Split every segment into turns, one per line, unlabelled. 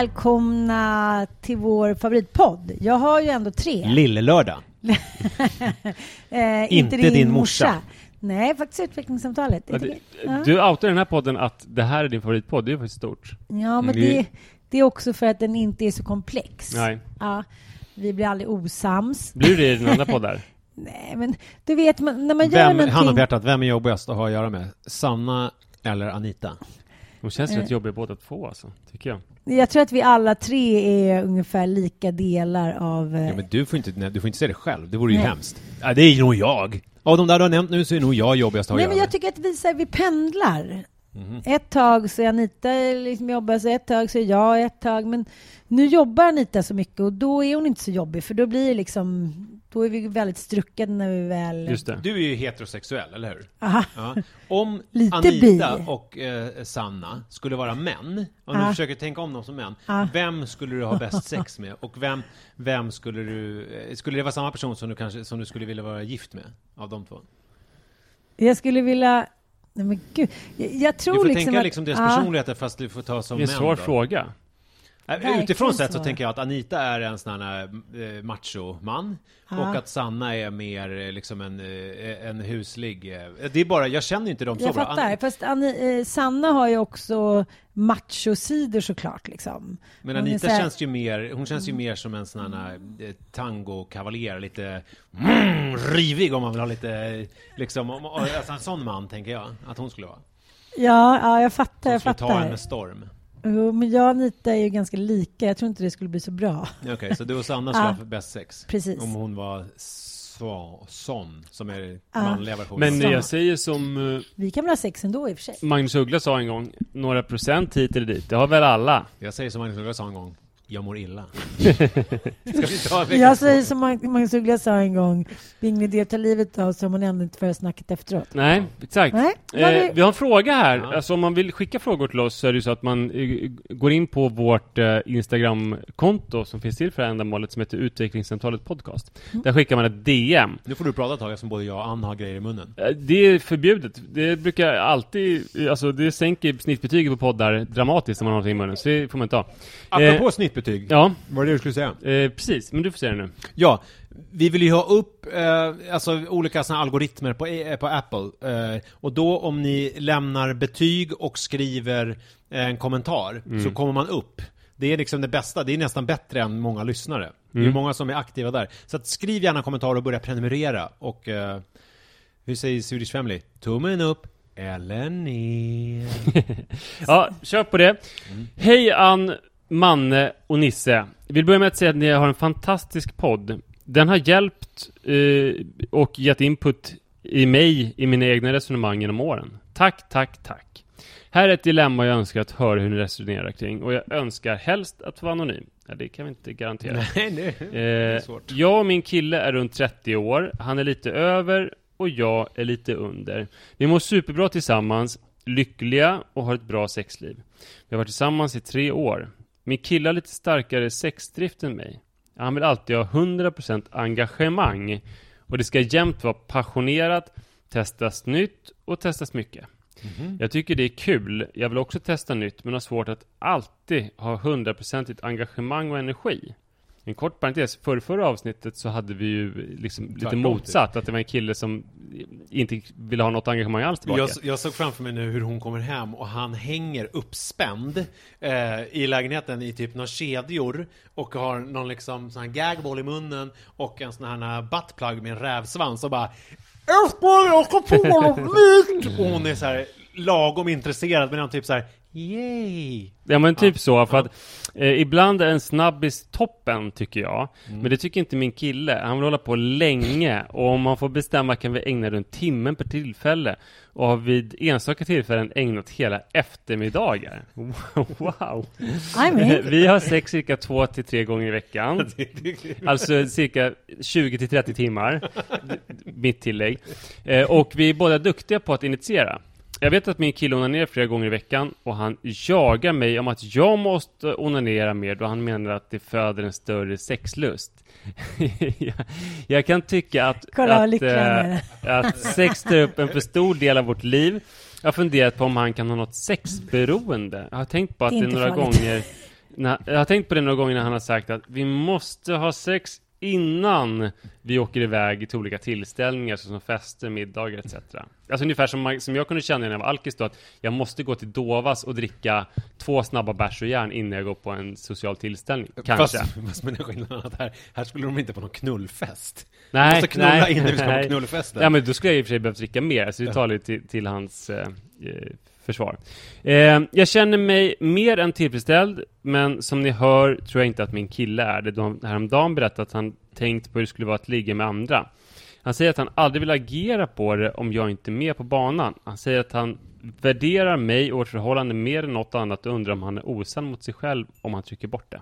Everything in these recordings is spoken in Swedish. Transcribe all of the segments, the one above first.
Välkomna till vår favoritpodd. Jag har ju ändå tre.
Lillelördag.
eh,
Inte din morsa.
Nej, faktiskt utvecklingssamtalet.
Ja. Du outar i den här podden att det här är din favoritpodd, det är faktiskt stort.
ja, men
vi-
det, det är också för att den inte är så komplex.
Nej.
Ja, vi blir aldrig osams.
Blir det i dina andra poddar?
Nej, men du vet, man, när man gör
Vem, hand
någonting...
på hjärtat, vem är jobbigast att ha att göra med? Sanna eller Anita?
De känns
Eh.
rätt jobbiga båda två alltså, tycker jag.
Jag tror att vi alla tre är ungefär lika delar av... eh,
Ja, men du får inte, nej, du får inte säga det själv, det vore ju
Nej.
hemskt. Ja, det är nog jag. Av de där du har nämnt nu så är nog jag jobbigast att ha
Nej, men jag tycker att vi, så här, vi pendlar.
Mhm.
Ett tag så är Anita liksom jobbar, så ett tag så är jag, ett tag. Men nu jobbar Anita så mycket och då är hon inte så jobbig för då blir det liksom, då är vi väldigt struckade när vi väl...
Just det.
Du är ju heterosexuell, eller hur?
Aha.
Ja. Om
Lite
Anita
bi.
och eh, Sanna skulle vara män, om du försöker tänka om dem som män,
Ja.
vem skulle du ha bäst sex med? Och vem, vem skulle du... eh, Skulle det vara samma person som du, kanske, som du skulle vilja vara gift med? Av de två?
Jag skulle vilja... Nej men gud. Jag, jag tror
Du får
liksom
tänka
att,
liksom deras
ja,
personligheter fast du får ta som
Det är en
män
svår
då.
fråga.
Äh,
Verkligen
Utifrån sett så
svår.
tänker jag att Anita är en sån här eh, machoman och att Sanna är mer eh, liksom en, eh, en huslig. eh, Det är bara, jag känner inte dem så
Jag
bra.
fattar. Fast Anni, eh, Sanna har ju också machosidor såklart. Liksom.
Men
Hon
Anita
så här-
känns ju mer, hon känns ju mer som en sån här eh, tango-kavaljer, lite mm, rivig om man vill ha lite, liksom, om, alltså en sån man tänker jag att hon skulle vara.
Ja, ja, jag fattar. Jag
skulle ta
fattar.
en med storm.
Jo, men jag och Anita är ju ganska lika. Jag tror inte det skulle bli så bra.
Okej, så du och Sanna skulle
Ja.
ha bäst sex?
Precis.
Om hon var så, sån, som är
Ja.
manliga versionen.
Men jag säger som eh,
Vi kan väl ha sex ändå i och för sig.
Magnus Uggla sa en gång, några procent hit eller dit, det har väl alla?
Jag säger som Magnus Uggla sa en gång, jag mår illa.
Jag säger som Mag- Magnus Uggla sa en gång, det är ingen idé att ta livet av sig om man ändå inte får snacket efteråt.
Nej, exakt.
Nej,
Eh,
vi-
vi har en fråga här.
Ja.
Alltså om man vill skicka frågor till oss så är det ju så att man eh, går in på vårt eh, Instagram-konto som finns till för det här ändamålet som heter Utvecklingssamtalet Podcast.
Mm.
Där skickar man ett DM.
Nu får du prata ett tag eftersom både jag och Ann har grejer i munnen.
Eh, Det är förbjudet. Det brukar alltid, alltså det sänker snittbetyget på poddar dramatiskt om man har någonting i munnen, så det får man inte ha.
Apropå snittbetyg,
Ja,
vad är det du skulle säga?
eh, precis. Men du får säga det nu.
Ja, vi vill ju ha upp eh, alltså olika såna algoritmer på, eh, på Apple. Eh, och då om ni lämnar betyg och skriver eh, en kommentar så kommer man upp. Det är liksom det bästa, det är nästan bättre än många lyssnare. Det är många som är aktiva där. Så att skriv gärna kommentarer och börja prenumerera. Och eh, hur säger Swedish Family? Tummen upp eller ner.
Ja, kör på det. Hej Ann, Manne och Nisse. Vill börja med att säga att ni har en fantastisk podd. Den har hjälpt eh, och gett input i mig i mina egna resonemang genom åren. Tack, tack, tack. Här är ett dilemma jag önskar att höra hur ni resonerar kring och jag önskar helst att vara anonym. Ja, det kan vi inte garantera.
Nej, det
Eh,
svårt.
jag och min kille är runt 30 år, han är lite över och jag är lite under. Vi mår superbra tillsammans, lyckliga och har ett bra sexliv. Vi har varit tillsammans i tre år. Min kille har lite starkare sexdrift än mig. Han vill alltid ha 100% engagemang och det ska jämt vara passionerat, testas nytt och testas mycket. Jag tycker det är kul. Jag vill också testa nytt, men har svårt att alltid ha hundraprocentigt engagemang och energi. En kort parentes, för förra avsnittet så hade vi ju liksom lite
Tvärtom,
motsatt, att det var en kille som inte ville ha något engagemang alls tillbaka.
Jag, jag såg framför mig nu hur hon kommer hem och han hänger uppspänd eh, i lägenheten i typ några kedjor och har någon liksom sån här gagball i munnen och en sån här buttplug med en rävsvans och bara Älskling, jag ska prova något nytt! Och hon är så här lagom intresserad men han typ så här Yay!
Ja men typ så, för att eh, ibland är en snabbis toppen tycker jag.
Mm.
Men det tycker inte min kille. Han vill hålla på länge och om man får bestämma kan vi ägna runt timmen per tillfälle. Och har vid enstaka tillfällen ägnat hela eftermiddagar. Wow! Vi har sex cirka två till tre gånger i veckan. Alltså cirka 20 till 30 timmar. Mitt tillägg. Eh, Och vi är båda duktiga på att initiera. Jag vet att min kille onanerar flera gånger i veckan och han jagar mig om att jag måste onanera mer då han menar att det föder en större sexlust. jag, jag kan tycka att,
Kolla
att,
är.
att sex tar upp en för stor del av vårt liv. Jag har funderat på om han kan ha något sexberoende. Jag har tänkt på att
Det
det, några
farligt.
gånger när, jag har tänkt på det några gånger när han har sagt att vi måste ha sex innan vi åker iväg till olika tillställningar såsom fester, middagar etc. Alltså ungefär som, man, som jag kunde känna när jag var alkis då, att jag måste gå till Dovas och dricka två snabba bärs och järn innan jag går på en social tillställning. Kanske.
Fast, fast med den skillnaden att här, här skulle de inte på någon knullfest.
Nej,
du måste knulla
nej,
innan vi ska
nej.
på knullfesten.
Ja men då skulle jag i och för sig behövt dricka mer, så det talar ju till, till hans eh, eh, försvar. Eh, jag känner mig mer än tillfredsställd, men som ni hör tror jag inte att min kille är det. De, häromdagen berättade att han tänkt på hur det skulle vara att ligga med andra. Han säger att han aldrig vill agera på det om jag inte är med på banan. Han säger att han värderar mig och vårt förhållande mer än något annat och undrar om han är osann mot sig själv om han trycker bort det.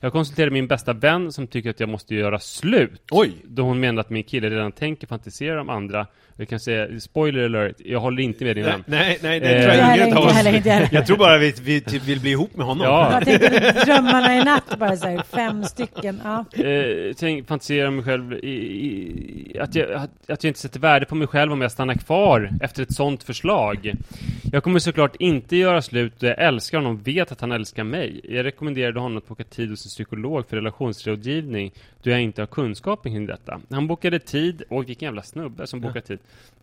Jag konsulterade min bästa vän som tycker att jag måste göra slut.
Oj!
Då hon menar att min kille redan tänker fantisera om andra. Jag kan säga, spoiler alert, jag håller inte med din
Nej,
vän.
nej, nej, det
Eh,
tror jag ingen av oss. Jag tror bara vi, vi typ vill bli ihop med honom.
Ja.
Jag tänkte drömmarna i natt, bara så här, fem stycken. Ja.
Eh, tänk, fantisera om mig själv i, i, att, jag, att, att jag inte sätter värde på mig själv om jag stannar kvar efter ett sånt förslag. Jag kommer såklart inte göra slut då jag älskar honom och vet att han älskar mig. Jag rekommenderade honom att boka tid hos en psykolog för relationsrådgivning då jag inte har kunskapen kring detta. Han bokade tid, och vilken jävla snubbe som bokar tid.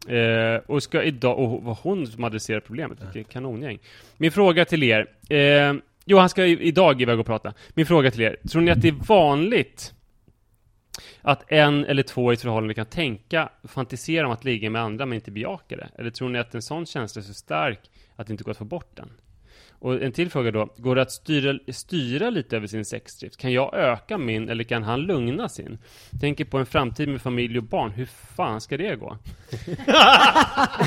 Eh, och ska idag, och var hon som adresserade problemet, vilket kanongäng. Min fråga till er, eh, jo han ska idag iväg och prata. Min fråga till er, tror ni att det är vanligt att en eller två i ett förhållande kan tänka, fantisera om att ligga med andra men inte bejaka det? Eller tror ni att en sån känsla är så stark att det inte går att få bort den? Och en till fråga då, går det att styra, styra lite över sin sexdrift? Kan jag öka min eller kan han lugna sin? Tänker på en framtid med familj och barn, hur fan ska det gå?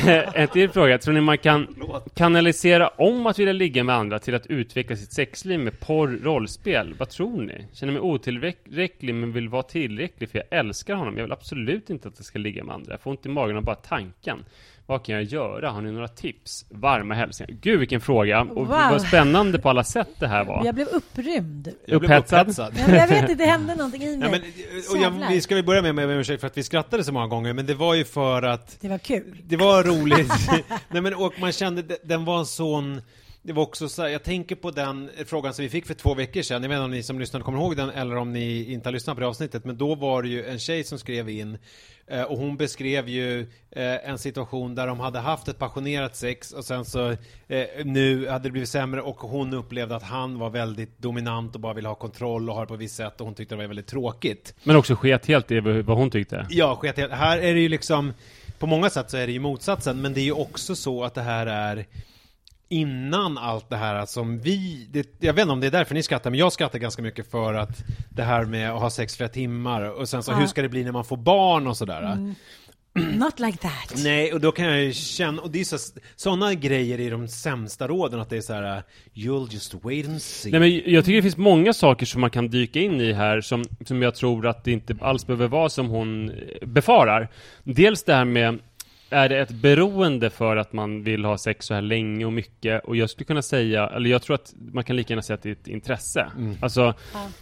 en till fråga, tror ni man kan kanalisera om att vilja ligga med andra till att utveckla sitt sexliv med porr, rollspel? Vad tror ni? Känner mig otillräcklig men vill vara tillräcklig för jag älskar honom. Jag vill absolut inte att jag ska ligga med andra. Jag får ont i magen av bara tanken. Vad kan jag göra? Har ni några tips? Varma hälsningar. Gud vilken fråga! Och
Wow.
vad spännande på alla sätt det här var.
Jag blev upprymd.
Jag blev
Upphetsad.
upphetsad.
Ja, men jag vet inte, det hände någonting i
Ja,
mig.
men, och jag, vi ska väl börja med med med ursäkt för att vi skrattade så många gånger, men det var ju för att
Det var kul.
det var roligt. Nej men och man kände, de- den var en sån det var också så här, jag tänker på den frågan som vi fick för två veckor sedan, jag vet inte om ni som lyssnade kommer ihåg den eller om ni inte har lyssnat på det avsnittet, men då var det ju en tjej som skrev in eh, och hon beskrev ju eh, en situation där de hade haft ett passionerat sex och sen så eh, nu hade det blivit sämre och hon upplevde att han var väldigt dominant och bara ville ha kontroll och ha det på ett visst sätt och hon tyckte det var väldigt tråkigt.
Men också sket helt i vad hon tyckte.
Ja, sket helt. Här är det ju liksom, på många sätt så är det ju motsatsen, men det är ju också så att det här är innan allt det här som vi, det, jag vet inte om det är därför ni skrattar, men jag skrattar ganska mycket för att det här med att ha sex flera timmar och sen så
Ja.
hur ska det bli när man får barn och sådär.
Not like that.
Nej, och då kan jag ju känna, och det är så, sådana grejer i de sämsta råden, att det är så här: you'll just wait and see.
Nej, men jag tycker det finns många saker som man kan dyka in i här som, som jag tror att det inte alls behöver vara som hon befarar. Dels det här med är det ett beroende för att man vill ha sex så här länge och mycket? Och jag skulle kunna säga, eller jag tror att man kan lika gärna säga att det är ett intresse. Alltså,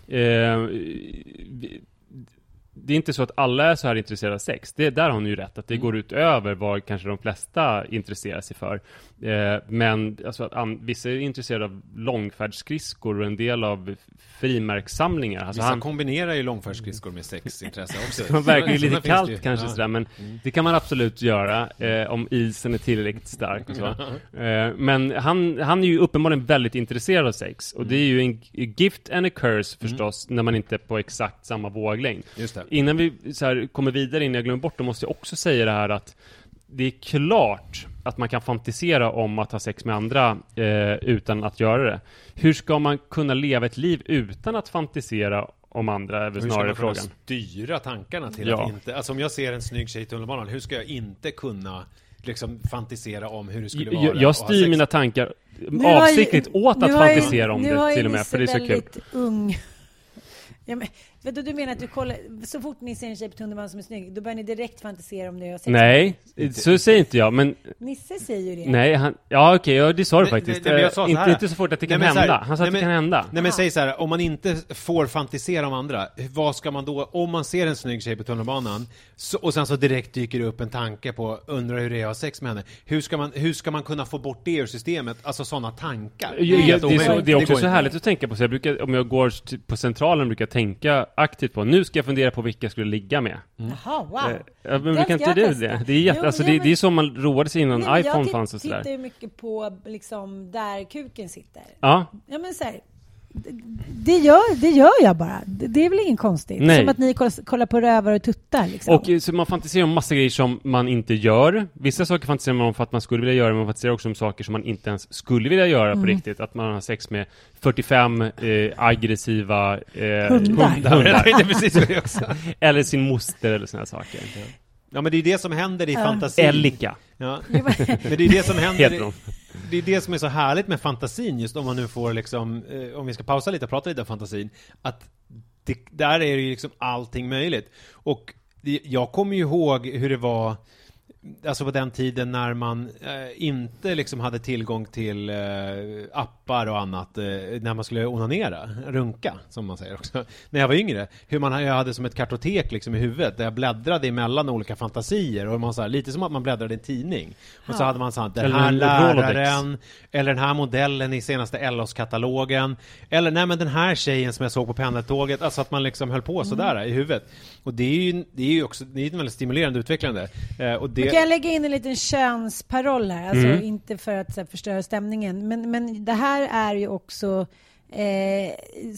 eh, vi- det är inte så att alla är så här intresserade av sex. Det, där har hon ju rätt, att det går utöver vad kanske de flesta intresserar sig för. Eh, men alltså, att an, vissa är intresserade av långfärdsskridskor och en del av frimärkssamlingar. Alltså,
Vissa
han,
kombinerar ju långfärdsskridskor med sexintresse också.
det verkligen
Sådana
lite kallt
det ju.
kanske
Ja.
sådär, men det kan man absolut göra eh, om isen är tillräckligt stark och så. Eh, men han, han är ju uppenbarligen väldigt intresserad av sex, och det är ju en gift and a curse förstås, när man inte är på exakt samma våglängd.
Just det.
Innan vi så här, kommer vidare, innan jag glömmer bort, då måste jag också säga det här att det är klart att man kan fantisera om att ha sex med andra eh, utan att göra det. Hur ska man kunna leva ett liv utan att fantisera om andra, är väl
Hur ska
snarare
man kunna
frågan.
styra tankarna till
Ja.
att inte... Alltså om jag ser en snygg tjej i tunnelbanan, hur ska jag inte kunna liksom fantisera om hur det skulle vara?
Jag, jag styr mina tankar
Nu har ju-
avsiktligt åt
nu
att fantisera om
nu
det till och med, för det är så kul.
väldigt ung. Ja, men, vet du, du menar att du kollar, så fort ni ser en tjej på tunnelbanan som är snygg, då börjar ni direkt fantisera om det och sex?
Nej, så säger inte jag, men
Nisse säger ju det.
nej, han, ja okej, ja, det sa du faktiskt.
nej, men jag sa
Eh,
så
inte, inte så fort att det kan
Nej, men här,
hända. Han sa att
nej,
det
men-
kan hända.
Nej men säg så här, om man inte får fantisera om andra, vad ska man då, om man ser en snygg tjej på tunnelbanan, så, och sen så direkt dyker det upp en tanke på, undrar hur det är att ha sex med henne, hur ska man, hur ska man kunna få bort det ur systemet? Alltså sådana tankar.
Ja, det, är så, det är också
går
så härligt att tänka på. Så jag brukar, om jag går på centralen brukar jag tänka aktivt på, nu ska jag fundera på vilka jag skulle ligga med.
Jaha, wow.
Eh, Ja, men brukar inte
jag
du
testa.
det? Det är, jätte,
Jo,
alltså, det,
men-
det är så man roade sig innan
Nej,
iPhone
jag
fanns och
tittar
sådär.
ju mycket på liksom där kuken sitter.
Ja,
Ja men så här, det, gör, det gör jag bara. Det, är väl inget konstigt?
Nej.
Som att ni kollar, kollar på rövar och tuttar liksom.
och eh, så man fantiserar om massa grejer som man inte gör. Vissa saker fantiserar man om för att man skulle vilja göra, men man fantiserar också om saker som man inte ens skulle vilja göra
Mm.
på riktigt. Att man har sex med 45 eh, aggressiva eh,
Hundar.
hundar.
Jag precis det också.
Eller sin moster eller såna saker.
Ja men det är det som händer i
Ja.
fantasin.
Elika.
Ja. Men det är det som händer.
Heter.
Det är det som är så härligt med fantasin, just om man nu får liksom, eh, om vi ska pausa lite och prata lite om fantasin, att det, där är det ju liksom allting möjligt. Och det, jag kommer ju ihåg hur det var, alltså på den tiden när man eh, inte liksom hade tillgång till eh, appar och annat, eh, när man skulle onanera, runka, som man säger också, när jag var yngre. Hur man, jag hade som ett kartotek liksom i huvudet, där jag bläddrade emellan olika fantasier, och man så här, lite som att man bläddrade i en tidning. Och så
Ja.
hade man så här, den här
en
läraren, eller den här modellen i senaste LOS-katalogen, eller nej men den här tjejen som jag såg på pendeltåget, alltså att man liksom höll på sådär i huvudet. Och det är ju, det är ju också, det är ju väldigt stimulerande utvecklande. Eh, och det,
kan jag lägga in en liten könsparoll här? Alltså
Mm.
inte för att här, förstöra stämningen, men, men det här är ju också Eh,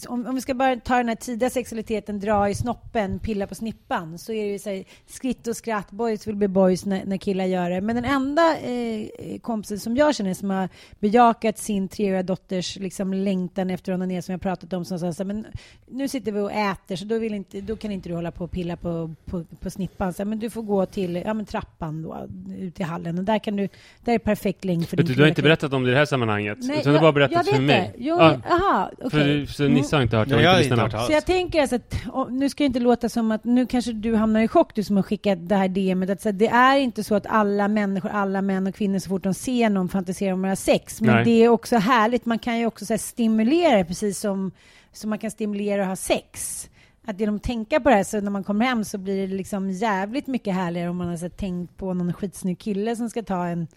om, om vi ska bara ta den här tidiga sexualiteten, dra i snoppen, pilla på snippan, så är det ju så här, skritt och skratt, boys vill bli boys när, när killar gör det. Men den enda eh, kompisen som jag känner som har bejakat sin treåriga dotters liksom, längtan efter ner som jag pratat om, som sa så här, men nu sitter vi och äter, så då, vill inte, då kan inte du hålla på och pilla på, på, på snippan. Så här, men du får gå till ja, men trappan då, ut i hallen. Och där, kan du, där är perfekt längd för din
du, du har inte berättat om det i det här sammanhanget,
Nej,
utan du har bara berättat
jag
för mig.
Jo,
Ja,
aha, okej.
för, så Nisse har inte hört det,
jag har
inte
hört alls.
Så jag tänker alltså att, och nu ska det inte låta som att, nu kanske du hamnar i chock, du som har skickat det här DMet, att så, det är inte så att alla människor, alla män och kvinnor så fort de ser någon fantiserar om att ha sex. Men
Nej.
det är också härligt, man kan ju också så här, stimulera det, precis som, som man kan stimulera att ha sex. Att genom att tänka på det här, så när man kommer hem så blir det liksom jävligt mycket härligare om man har så här, tänkt på någon skitsnygg kille som ska ta en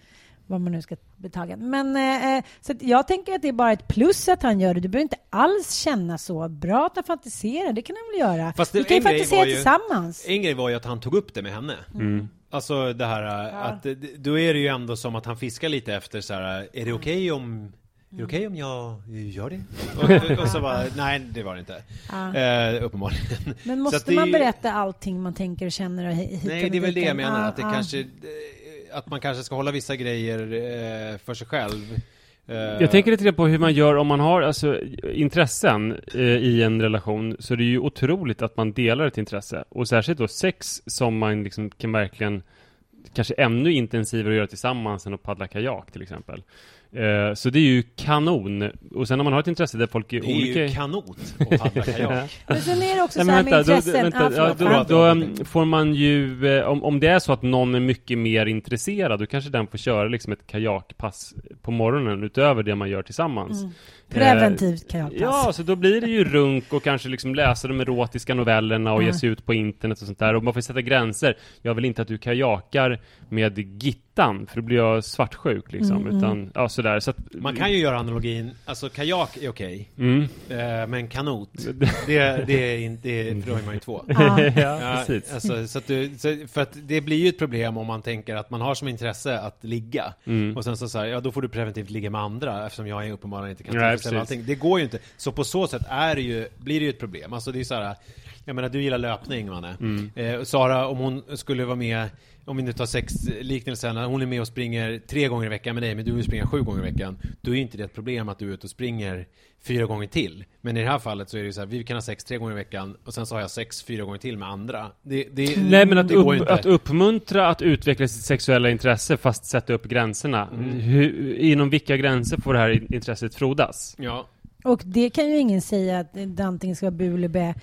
vad man nu ska betaga. Men eh, så att jag tänker att det är bara ett plus att han gör det. Du behöver inte alls känna så. Bra att han fantiserar, det kan han väl göra.
Fast det-
Vi kan ju fantisera
ju-
tillsammans.
En grej var ju att han tog upp det med henne.
Mm.
Alltså det här äh, att det- då är det ju ändå som att han fiskar lite efter så här. är det okej om är det okej om jag gör det? Och, och så bara, nej det var det inte.
Ja.
Eh, uppenbarligen.
Men
Så
måste
att det
man berätta allting man tänker och känner och hit
Nej, det är väl det jag menar.
Ja,
att det
ja.
kanske, eh, att man kanske ska hålla vissa grejer eh, för sig själv. Eh,
Jag tänker lite på hur man gör om man har alltså, intressen eh, i en relation, så det är ju otroligt att man delar ett intresse. Och särskilt då sex som man liksom kan verkligen kanske ännu intensivare att göra tillsammans än att paddla kajak till exempel. Eh, så det är ju kanon. Och sen när man har ett intresse där folk är
det är
olika...
ju kanot att paddla kajak.
Men sen är det också
Nej,
så här med
vänta, då,
intressen.
vänta,
Ja,
då,
förlåt.
då um, får man ju, eh, om, om det är så att någon är mycket mer intresserad, då kanske den får köra liksom ett kajakpass på morgonen utöver det man gör tillsammans.
Mm. Preventivt kajakpass.
Ja, så då blir det ju runk och kanske liksom läsa de erotiska novellerna och ge
Mm.
sig ut på internet och sånt där. Och man får sätta gränser. Jag vill inte att du kajakar med Gittan, för då blir jag svartsjuk liksom.
Mm,
Utan, ja sådär. Så att,
Man kan ju göra analogin, alltså kajak är okej,
Mm.
eh, men kanot, det, det är inte, då är man ju två.
Ja.
ja, precis.
alltså, så att du, så, för att det blir ju ett problem om man tänker att man har som intresse att ligga.
Mm.
Och sen så, så här, ja då får du preventivt ligga med andra eftersom jag är uppenbarligen inte kan tillfredsställa allting. Det går ju inte. Så på så sätt är det ju, blir det ju ett problem. Alltså det är så här, Jag menar, du gillar löpning, Manne.
Mm.
Eh, Sara, om hon skulle vara med, om vi nu tar sexliknelsen, hon är med och springer tre gånger i veckan med dig, men du vill springa sju gånger i veckan. Då är ju inte det ett problem att du är ute och springer fyra gånger till. Men i det här fallet så är det ju så här, vi kan ha sex tre gånger i veckan och sen så har jag sex fyra gånger till med andra. Det, det,
Nej men att, upp, att uppmuntra att utveckla sitt sexuella intresse fast sätta upp gränserna. Hur, inom vilka gränser får det här intresset frodas?
Ja.
Och det kan ju ingen säga att det antingen ska vara bu eller bä.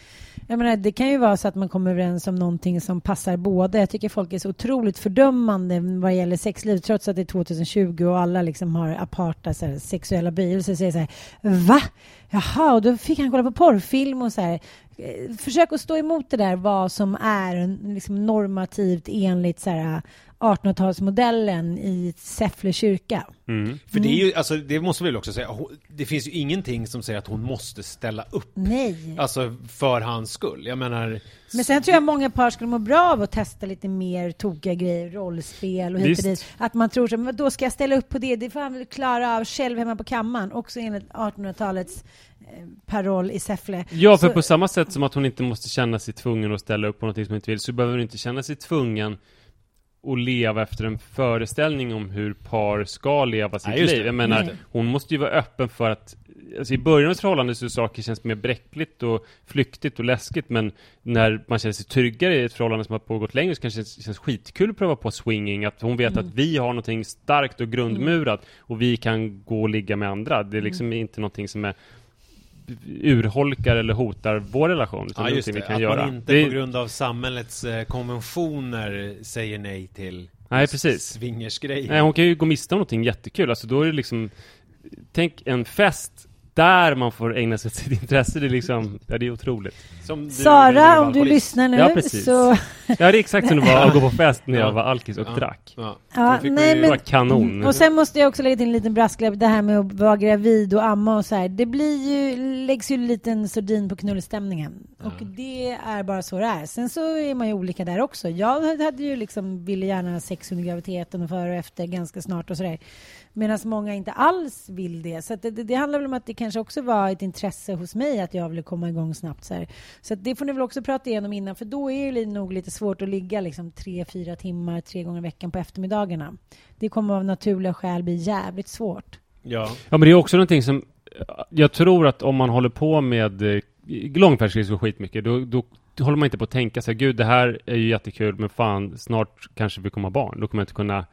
Jag menar, det kan ju vara så att man kommer överens om någonting som passar båda. Jag tycker folk är så otroligt fördömande vad gäller sexliv, trots att det är 2020 och alla liksom har aparta så här, sexuella böjelser. Säger så här, va? Jaha, och då fick han kolla på porrfilm och så här. Eh, Försök att stå emot det där, vad som är liksom normativt enligt så här 1800-talsmodellen i Säffle kyrka.
Mm.
För det är ju, alltså det måste vi väl också säga, det finns ju ingenting som säger att hon måste ställa upp.
Nej.
Alltså för hans skull. Jag menar,
Men sen tror jag många par skulle må bra av att testa lite mer tokiga grejer, rollspel och hit och dit. Att man tror så, men då ska jag ställa upp på det, det får han väl klara av själv hemma på kammaren. Också enligt 1800-talets eh, paroll i Säffle.
Ja, för
Så-
på samma sätt som att hon inte måste känna sig tvungen att ställa upp på någonting som hon inte vill, så behöver hon inte känna sig tvungen att leva efter en föreställning om hur par ska leva sitt
Nej,
liv. Jag menar,
Nej.
hon måste ju vara öppen för att Alltså i början av ett förhållande så saker känns mer bräckligt och flyktigt och läskigt men när man känner sig tryggare i ett förhållande som har pågått längre så kanske det känns skitkul att pröva på swinging, att hon vet
Mm.
att vi har någonting starkt och grundmurat och vi kan gå och ligga med andra. Det är liksom
Mm.
inte någonting som är urholkar eller hotar vår relation. Utan
ja just det,
vi kan
att
göra.
man inte
det,
på grund av samhällets eh, konventioner säger nej till
Nej, precis.
swingersgrejer.
nej, hon kan ju gå miste om någonting jättekul. Alltså då är det liksom Tänk en fest där man får ägna sig åt sitt intresse. Det är liksom, ja det är otroligt.
Som du,
Sara, om du lyssnar nu
Ja, precis.
så...
Ja, det är exakt som det var att gå på fest när jag
Ja.
var alkis och
Ja.
drack.
Ja.
Ja, nej, men-
var kanon.
Och sen måste jag också lägga till en liten brasklapp, det här med att vara gravid och amma och så här. Det blir ju, läggs ju en liten sordin på knullstämningen. Och det är bara så det är. Sen så är man ju olika där också. Jag hade ju liksom, ville gärna ha sex under graviditeten och före och efter ganska snart och sådär. Medan många inte alls vill det. Så att det, det, det handlar väl om att det kanske också var ett intresse hos mig att jag ville komma igång snabbt. Så, här. så att det får ni väl också prata igenom innan, för då är det nog lite svårt att ligga liksom tre, fyra timmar tre gånger i veckan på eftermiddagarna. Det kommer av naturliga skäl bli jävligt svårt.
Ja.
Ja men det är också någonting som Jag tror att om man håller på med eh, långfärdsresor skitmycket då, då håller man inte på att tänka sig gud det här är ju jättekul men fan snart kanske vi kommer ha barn. Då kommer jag inte kunna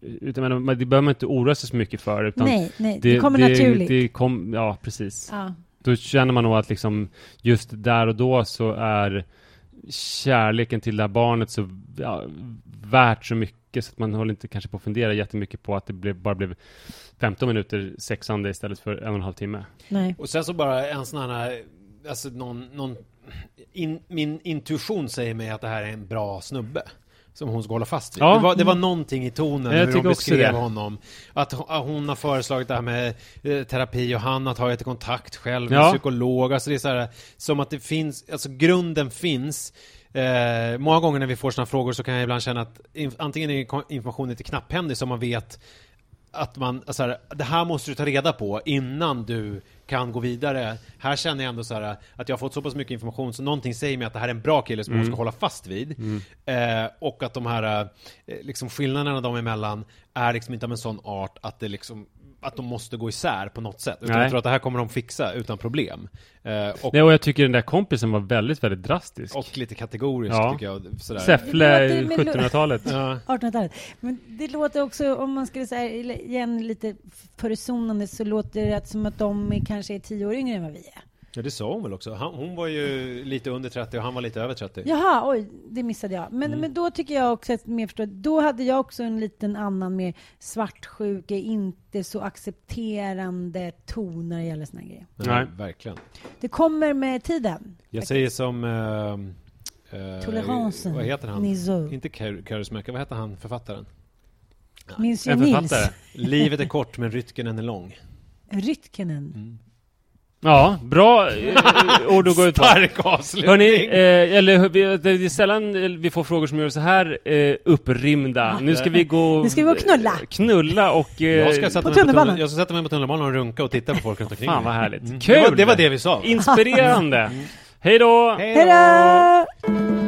utan, men, det behöver man inte oroa sig så mycket för. Utan
nej, nej, det, kommer naturligt.
Det kom, ja, precis.
ja.
Då känner man nog att liksom just där och då så är kärleken till det här barnet så ja, värt så mycket så att man håller inte kanske på att fundera jättemycket på att det blev, bara blev 15 minuter sexande istället för en och en halv timme.
nej.
Och sen så bara en sån här, alltså någon, någon in, min intuition säger mig att det här är en bra snubbe. Som hon ska hålla fast vid.
Ja.
Det, var, det var någonting i tonen
Jag
hur
också
beskrev honom. Att hon, har föreslagit det här med eh, terapi och han har tagit kontakt själv med
Ja.
psykolog. Alltså det är så här, som att det finns, alltså grunden finns. Eh, många gånger när vi får sådana frågor så kan jag ibland känna att in, antingen är informationen lite knapphändig som man vet att man, alltså här, det här måste du ta reda på innan du kan gå vidare. Här känner jag ändå så här att jag har fått så pass mycket information så någonting säger mig att det här är en bra kille som hon ska hålla fast vid. Eh, och att de här eh, liksom skillnaderna dem emellan är liksom inte av en sån art att det liksom att de måste gå isär på något sätt. Utan
Nej.
jag tror att det här kommer de fixa utan problem. Eh, och,
Nej, och jag tycker den där kompisen var väldigt, väldigt drastisk.
och lite kategoriskt
Ja.
tycker jag. Sådär.
Säffle
Det låter-
1700-talet.
Ja.
1800-talet. Men det låter också, om man skulle säga igen lite försonande, så låter det som att de är, kanske är tio år yngre än vad vi är.
Ja, det sa hon väl också. Han, hon var ju lite under 30 och han var lite över 30.
Jaha, oj, det missade jag. Men,
Mm.
men då tycker jag också att mer förstå, då hade jag också en liten annan mer svartsjuka, inte så accepterande ton när det gäller såna grejer.
Nej.
verkligen.
Det kommer med tiden.
Jag säger som... Uh, uh,
Toleransen.
Vad heter han?
Niso.
Inte Kaurismäki, vad heter han, författaren?
Minns ju
En
Nils.
författare.
Livet är kort men rytken är lång.
Rytkenen.
Ja, bra eh, ord att gå ut på.
Stark avslutning!
Hörni, eh, eller det är sällan eh, vi får frågor som gör så här eh, upprymda. Nu ska vi gå...
Nu ska vi gå och knulla.
eh, Knulla och... Eh,
jag, ska sätta
på
mig på
tunnelbanan.
tunnel, jag ska sätta mig på tunnelbanan och runka och titta på folk runt omkring
Fan vad härligt.
Mm.
Kul!
Det var, det var det vi sa.
Inspirerande! Hej då!
Hej då!